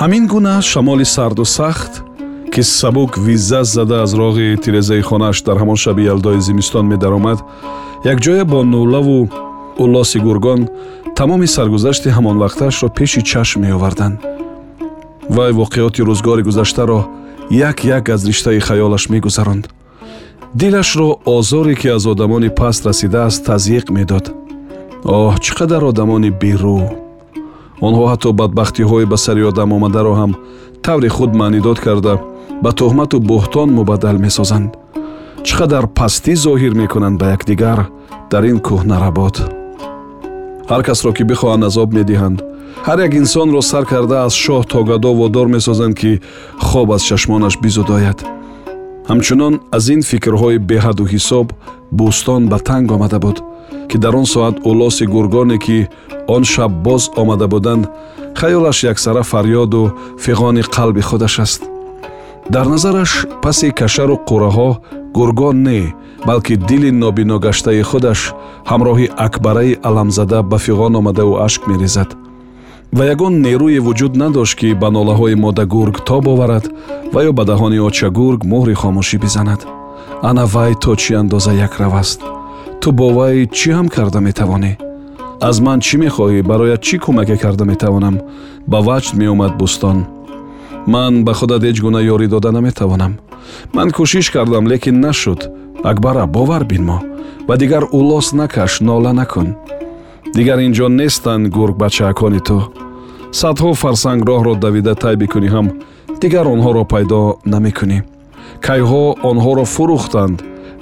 ҳамин гуна шамоли сарду сахт ки сабук визза зада аз роғи тирезаи хонааш дар ҳамон шаби ялдои зимистон медаромад якҷоя бо нӯлаву улоси гургон тамоми саргузашти ҳамонвақтаашро пеши чашм меоварданд. Вай воқеоти рӯзгори гузаштаро як як аз риштаи хаёлаш мегузаронд. Дилашро озоре ки аз одамони паст расидааст тазйиқ медод. Оҳ чӣ қадар одамони берӯ онҳо ҳатто бадбахтиҳои ба сари одам омадаро ҳам таври худ маънидод карда ба туҳмату буҳтон мубаддал месозанд. Чӣ қадар пастӣ зоҳир мекунанд ба якдигар дар ин кӯҳнаработ ҳар касро ки бихоҳанд азоб медиҳанд. Ҳар як инсонро сар карда аз шоҳ то гадо водор месозанд ки хоб аз чашмонаш бизудояд ҳамчунон аз ин фикрҳои беҳаду ҳисоб бӯстон ба танг омада буд ки дар он соат улоси гургоне ки он шаб боз омада буданд хаёлаш яксара фарёду фиғони қалби худаш аст. Дар назараш паси кашару қурраҳо гургон не балки дили нобино гаштаи худаш ҳамроҳи акбараи аламзада ба фиғон омадаву ашк мерезад. Ва ягон нерӯе вуҷуд надошт ки ба нолаҳои модагург тоб оварад ва ё ба даҳони очагург муҳри хомӯшӣ бизанад. Ана вай то чӣ андоза якрав аст ту бо вай чӣ ҳам карда метавонӣ? аз ман чӣ мехоҳӣ? Барояд чӣ кӯмаке карда метавонам? Ба ваҷд меомад бӯстон. Ман ба худат ҳеҷ гуна ёрӣ дода наметавонам ман кӯшиш кардам лекин нашуд. Акбара бовар бинмо ва дигар улос накаш нола накун. Дигар ин ҷо нестанд гургбачаакони ту. Садҳо фарсанг роҳро давида тай бикунӣ ҳам дигар онҳоро пайдо намекунӣ. Кайҳо онҳоро фурӯхтанд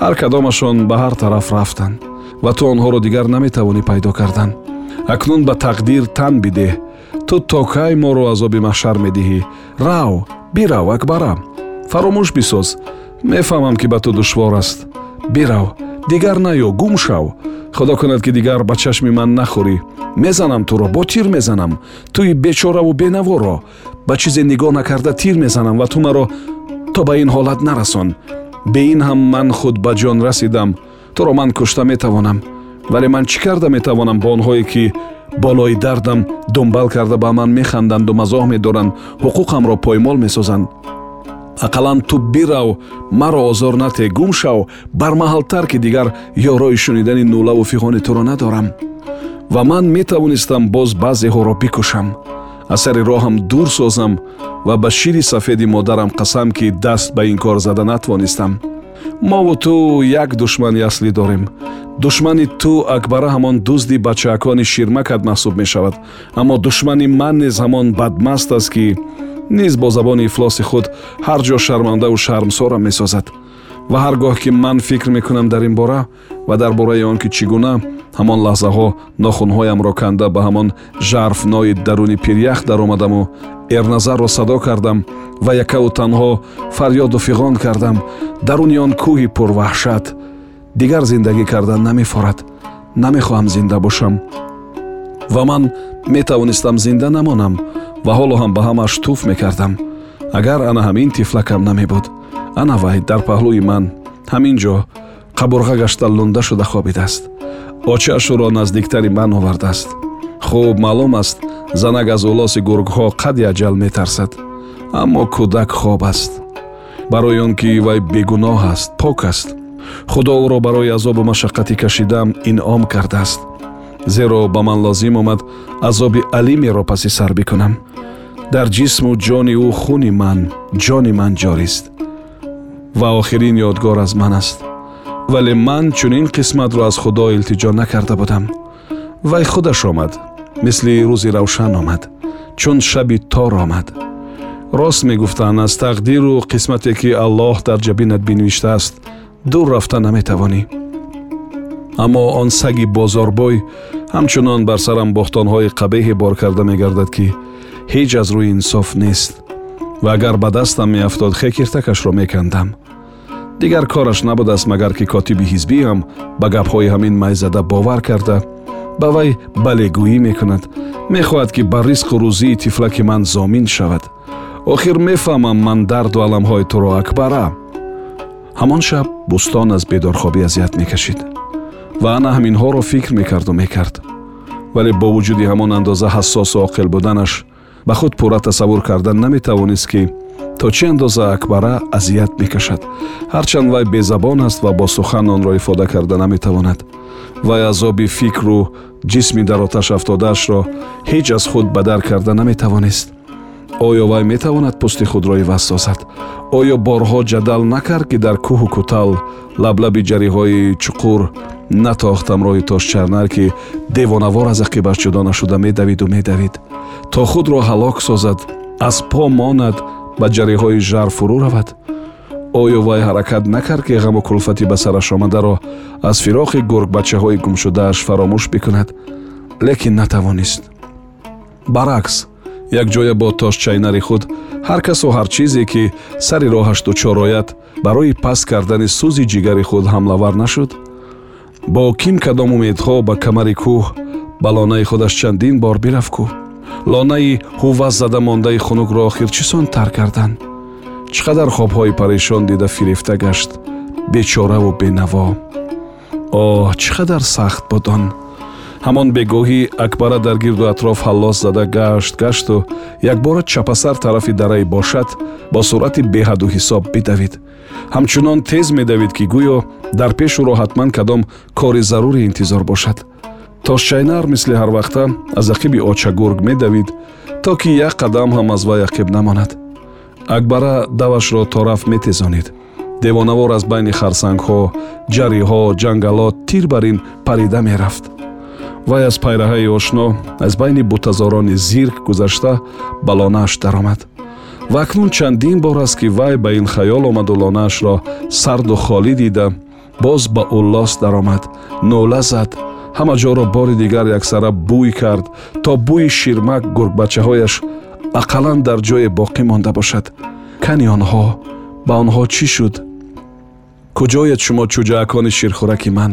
ҳар кадомашон ба ҳар тараф рафтанд ва ту онҳоро дигар наметавонӣ пайдо кардан. Акнун ба тақдир тан бидеҳ. Ту то кай моро азоби маҳшар медиҳӣ? Рав бирав акбара фаромӯш бисоз. Мефаҳмам ки ба ту душвор аст. Бирав дигар наё гум шав. Худо кунад ки дигар ба чашми ман нахӯрӣ мезанам туро бо тир мезанам. Туи бечораву бенаворо. Ба чизе нигоҳ накарда тир мезанам ва ту маро то ба ин ҳолат нарасон бе ин ҳам ман худ ба ҷон расидам. Туро ман кушта метавонам. Вале ман чӣ карда метавонам бо онҳое ки болои дардам дунбал карда ба ман механданду мазоҳ медоранд ҳуқуқамро поймол месозанд. Ақаллан ту бирав маро озор нате гум шав бармаҳалтар ки дигар ёрои шунидани нулаву фиғони туро надорам. Ва ман метавонистам боз баъзеҳоро бикушам аз сари роҳам дур созам ва ба шири сафеди модарам қасам ки даст ба ин кор зада натвонистам. Мову ту як душмани аслӣ дорем. Душмани ту акбара ҳамон дузди бачаакони ширмакат маҳсуб мешавад. Аммо душмани ман низ ҳамон бадмаст аст ки низ бо забони ифлоси худ ҳар ҷо шармандаву шармсорам месозад. Ва ҳар гоҳ ки ман фикр мекунам дар ин бора ва дар бораи он ки чӣ гуна ҳамон лаҳзаҳо нохунҳоямро канда ба ҳамон жарфнои даруни пирях даромадаму. Эрназарро садо кардам ва якаву танҳо фарёду фиғон кардам. Даруни он кӯҳи пурваҳшат. Дигар зиндагӣ кардан намефорад. Намехоҳам зинда бошам. Ва ман метавонистам зинда намонам ва ҳоло ҳам ба ҳамааш туф мекардам. Агар ана ҳамин тифлакам намебуд ана вай дар паҳлӯи ман. Ҳамин ҷо қабурға гашта лунда шуда хобидааст очаашуро наздиктари ман овардааст. Хуб маълум аст занак аз улоси гургҳо қади аҷал метарсад аммо кӯдак хоб аст. Барои он ки вай бегуноҳ аст пок аст. Худо ӯро барои азобу машаққати кашидам инъом кардааст. Зеро ба ман лозим омад азоби алимеро паси сар бикунам. Дар ҷисму ҷони ӯ хуни ман ҷони ман ҷорист. Ва охирин ёдгор аз ман аст вале ман чунин қисматро аз худо илтиҷо накарда будам. Вай худаш омад мисли рӯзи равшан омад чун шаби тор омад. Рост мегуфтанд аз тақдиру қисмате ки аллоҳ дар ҷабинат бинавиштааст дур рафта наметавонӣ. Аммо он саги бозорбой ҳамчунон бар сарам бохтонҳои қабеҳе бор карда мегардад ки ҳеҷ аз рӯи инсоф нест. Ва агар ба дастам меафтод хекиртакашро мекандам дигар кораш набудааст магар ки котиби ҳизбиам ба гапҳои ҳамин майзада бовар карда. Ба вай балегӯӣ мекунад. Мехоҳад ки ба ризқу рӯзии тифлаки ман зомин шавад. Охир мефаҳмам ман дарду аламҳои туро акбара. Ҳамон шаб бӯстон аз бедорхобӣ азият мекашид. Ва ана ҳаминҳоро фикр мекарду мекард. Вале бо вуҷуди ҳамон андоза ҳассосу оқил буданаш ба худ пурра тасаввур кардан наметавонист ки то чӣ андоза акбара азият мекашад? Ҳарчанд вай безабон аст ва бо сухан онро ифода карда наметавонад. Вай азоби фикру ҷисми дар оташ афтодаашро ҳеҷ аз худ ба дар карда наметавонист. Оё вай метавонад пӯсти худро иваз созад? Оё борҳо ҷадал накард ки дар кӯҳу кӯтал лаблаби ҷариҳои чуқур натохтам роҳи тошчарнар ки девонавор аз ақибаш ҷудо нашуда медавиду медавид. То худро ҳалок созад аз по монад ба ҷариҳои жар фурӯ равад. Оё вай ҳаракат накард ки ғаму кулфати ба сараш омадаро аз фирохи гургбачаҳои гумшудааш фаромӯш бикунад лекин натавонист. Баръакс якҷоя бо тошчайнари худ ҳар касу ҳар чизе ки сари роҳаш дучор ояд барои паст кардани сӯзи ҷигари худ ҳамлавар нашуд. Бо ким кадом умедҳо ба камари кӯҳ ба лонаи худаш чандин бор бирафт кӯ лонаи ҳувваз зада мондаи хунукро охир чӣ сон тар карданд. Чӣ қадар хобҳои парешон дида фирифта гашт бечораву бенаво. Оҳ чӣ қадар сахт буд он ҳамон бегоҳӣ акбара дар гирду атроф ҳаллос зада гашт гашту якбора чапасар тарафи дараи бошад бо суръати беҳаду ҳисоб бидавид. Ҳамчунон тез медавид ки гӯё дар пеш ӯро ҳатман кадом кори заруре интизор бошад тошчайнар мисли ҳарвақта аз ақиби очагург медавид то ки як қадам ҳам аз вай ақиб намонад. Акбара давашро тораф метезонид. Девонавор аз байни харсангҳо ҷариҳо ҷангалот тир бар ин парида мерафт. Вай аз пайраҳаи ошно аз байни бутазорони зирк гузашта ба лонааш даромад. Ва акнун чандин бор аст ки вай ба ин хаёл омаду лонаашро сарду холӣ дида боз ба уллос даромад. Нола зад ҳама ҷоро бори дигар яксара бӯй кард то бӯи ширмак гургбачаҳояш ақаллан дар ҷое боқӣ монда бошад. Кани онҳо ба онҳо чӣ шуд? Куҷоед шумо чӯҷаакони ширхӯраки ман?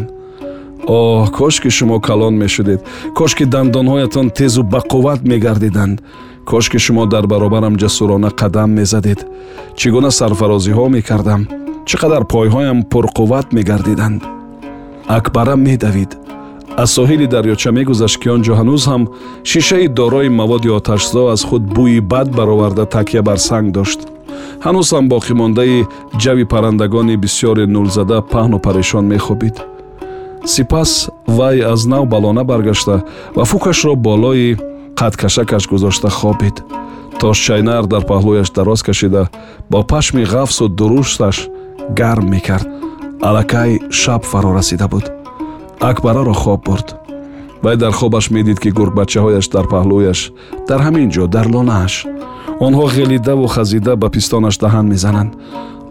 Оҳ кошки шумо калон мешудед. Кошки дандонҳоятон тезу бақувват мегардиданд. Кошки шумо дар баробарам ҷасурона қадам мезадед. Чӣ гуна сарфарозиҳо мекардам? Чӣ қадар пойҳоям пурқувват мегардиданд? Акбара медавид аз соҳили дарёча мегузашт ки он ҷо ҳанӯз ҳам шишаи дорои маводи оташзо аз худ бӯи бад бароварда такя бар санг дошт. Ҳанӯз ҳам боқимондаи ҷави паррандагони бисьёре нулзада паҳну парешон мехобид. Сипас вай аз нав ба лона баргашта ва фукашро болои қадкашакаш гузошта хобид. Тошчайнар дар паҳлӯяш дароз кашида бо пашми ғафсу дурушташ гарм мекард. Аллакай шаб фаро расида буд акбараро хоб бурд. Вай дар хобаш медид ки гургбачаҳояш дар паҳлӯяш дар ҳамин ҷо дар лонааш. Онҳо ғелидаву хазида ба пистонаш даҳан мезананд.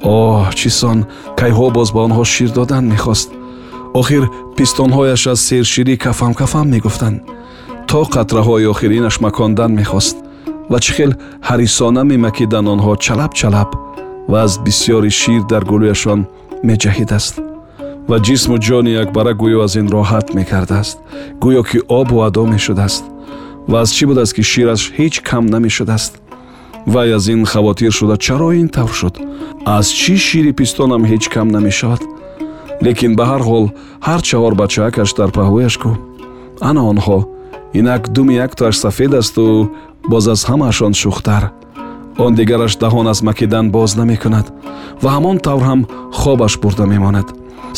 Оҳ чӣ сон кайҳо боз ба онҳо шир додан мехост? Охир пистонҳояш аз серширӣ кафам кафам мегуфтанд. То қатраҳои охиринаш макондан мехост. Ва чӣ хел ҳарисона мемакидан онҳо чалаб чалаб ва аз бисьёри шир дар гулӯяшон меҷаҳидааст ва ҷисму ҷони акбара гӯё аз ин роҳат мекардааст. Гӯё ки обу адо мешудааст ва аз чӣ будааст ки шираш ҳеҷ кам намешудааст. Вай аз ин хавотир шуда чаро ин тавр шуд? Аз чӣ шири пистонам ҳеҷ кам намешавад? Лекин ба ҳар ҳол ҳар чаҳор бачаакаш дар паҳлӯяш кӯ ана онҳо инак думи яктоаш сафед асту боз аз ҳамаашон шухтар. Он дигараш даҳон аз макидан боз намекунад ва ҳамон тавр ҳам хобаш бурда мемонад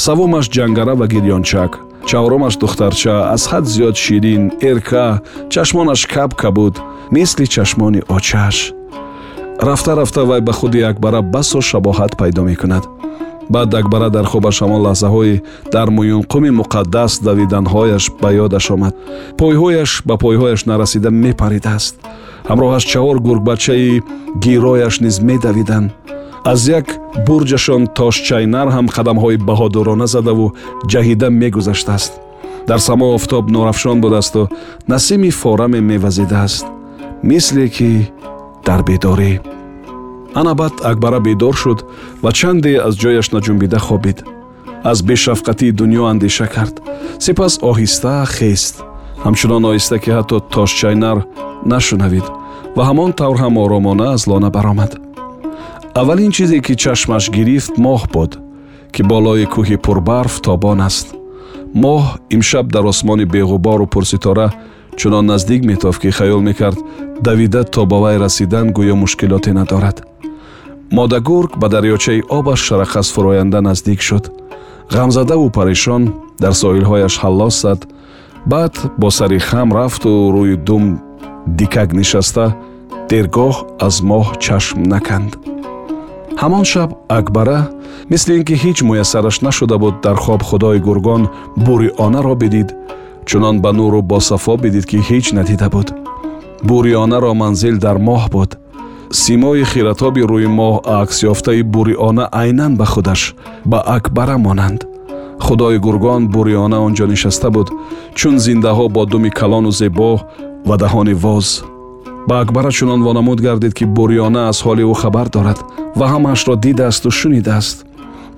савумаш ҷангара ва гирёнчак. Чаҳорумаш духтарча аз ҳад зиёд ширин эрка чашмонаш капка буд мисли чашмони очааш рафта рафта вай ба худи акбара басо шабоҳат пайдо мекунад. Баъд акбара дар хобаш ҳамон лаҳзаҳои дар муюнқуми муқаддас давиданҳояш ба ёдаш омад. Пойҳояш ба пойҳояш нарасида мепаридааст. Ҳамроҳаш чаҳор гургбачаи гирояш низ медавиданд аз як бурҷашон тошчайнар ҳам қадамҳои баҳодурона задаву ҷаҳида мегузаштааст. Дар само офтоб нурафшон будасту насими фораме мевазидааст мисле ки дар бедорӣ. Ана баъд акбара бедор шуд ва чанде аз ҷояш наҷунбида хобид. Аз бешафқатии дунё андеша кард. Сипас оҳиста хест. Ҳамчунон оҳиста ки ҳатто тошчайнар нашунавид ва ҳамон тавр ҳам оромона аз лона баромад аввалин чизе ки чашмаш гирифт моҳ буд ки болои кӯҳи пурбарф тобон аст. Моҳ имшаб дар осмони беғубору пурситора чунон наздик метофт ки хаёл мекард давида то ба вай расидан гӯё мушкилоте надорад. Модагург ба дарёчаи обаш шарақас фуроянда наздик шуд. Ғамзадаву парешон дар соҳилҳояш ҳаллос зад. Баъд бо сари хам рафту рӯи дум дикак нишаста дергоҳ аз моҳ чашм наканд ҳамон шаб акбара мисли ин ки ҳеҷ муяссараш нашуда буд дар хоб худои гургон бурионаро бидид чунон ба нуру босафо бидид ки ҳеҷ надида буд. Бурионаро манзил дар моҳ буд. Симои хиратоби рӯи моҳ аксёфтаи буриона айнан ба худаш ба акбара монанд. Худои гургон буриона он ҷо нишаста буд чун зиндаҳо бо думи калону зебо ва даҳони воз ба акбара чунон вонамуд гардид ки буриона аз ҳоли ӯ хабар дорад ва ҳамаашро дидаасту шунидааст.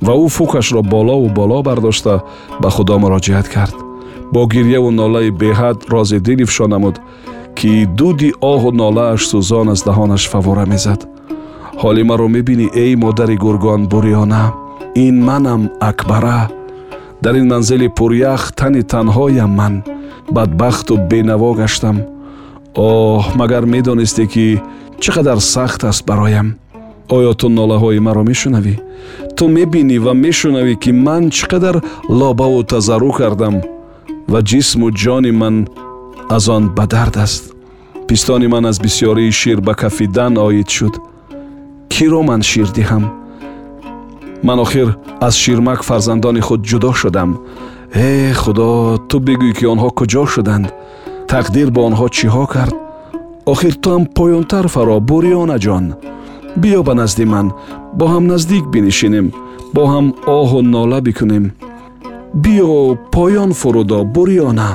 Ва ӯ фукашро болову боло бардошта ба худо муроҷиат кард. Бо гирьяву нолаи беҳад рози дил ифшо намуд ки дуди оҳу нолааш сӯзон аз даҳонаш фавора мезад. Ҳоли маро мебинӣ эй модари гургон буриона ин манам акбара. Дар ин манзили пурях тани танҳоям ман. Бадбахту бенаво гаштам оҳ магар медонистӣ ки чӣ қадар сахт аст бароям. Оё ту нолаҳои маро мешунавӣ? Ту мебинӣ ва мешунавӣ ки ман чӣ қадар лобаву тазаррӯ кардам ва ҷисму ҷони ман аз он ба дард аст. Пистони ман аз бисьёрии шир ба кафидан оид шуд. Киро ман шир диҳам? Ман охир аз ширмак фарзандони худ ҷудо шудам. Э худо ту бигӯй ки онҳо куҷо шуданд тақдир бо онҳо чиҳо кард? Охир туам поёнтар фаро буриёнаҷон биё ба назди ман бо ҳам наздик бинишинем бо ҳам оҳу нола бикунем. Биё поён фурудо буриёна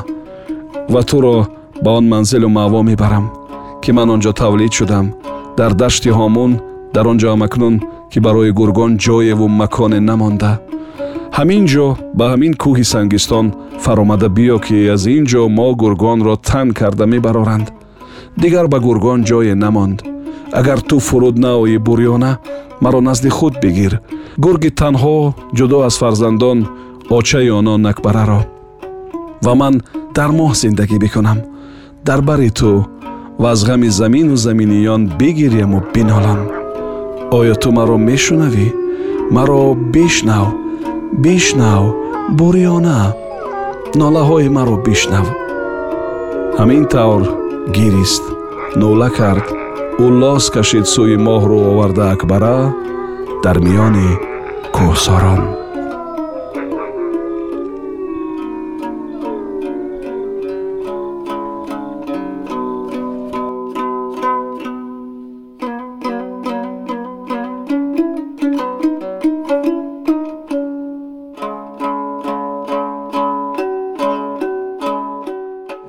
ва туро ба он манзилу маъво мебарам ки ман он ҷо тавлид шудам. Дар дашти ҳомун дар он ҷо ҳамакнун ки барои гургон ҷоеву маконе намонда. Ҳамин ҷо ба ҳамин кӯҳи сангистон фаромада биё ки аз ин ҷо мо гургонро тан карда мебароранд. Дигар ба гургон ҷое намонд. Агар ту фуруд наоӣ бурёна маро назди худ бигир. Гурги танҳо ҷудо аз фарзандон очаи онон накбараро. Ва ман дар моҳ зиндагӣ бикунам. Дар бари ту ва аз ғами замину заминиён бигирьяму бинолам. Оё ту маро мешунавӣ? Маро бишнав бишнав буриёна нолаҳои маро бишнав. Ҳамин тавр гирист нола кард ӯ лос кашид сӯи моҳро оварда акбара дар миёни кӯҳсорон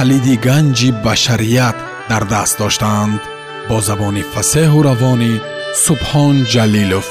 калиди ганҷи башарият дар даст доштаанд бо забони фасеҳу равонӣ субҳон ҷалилов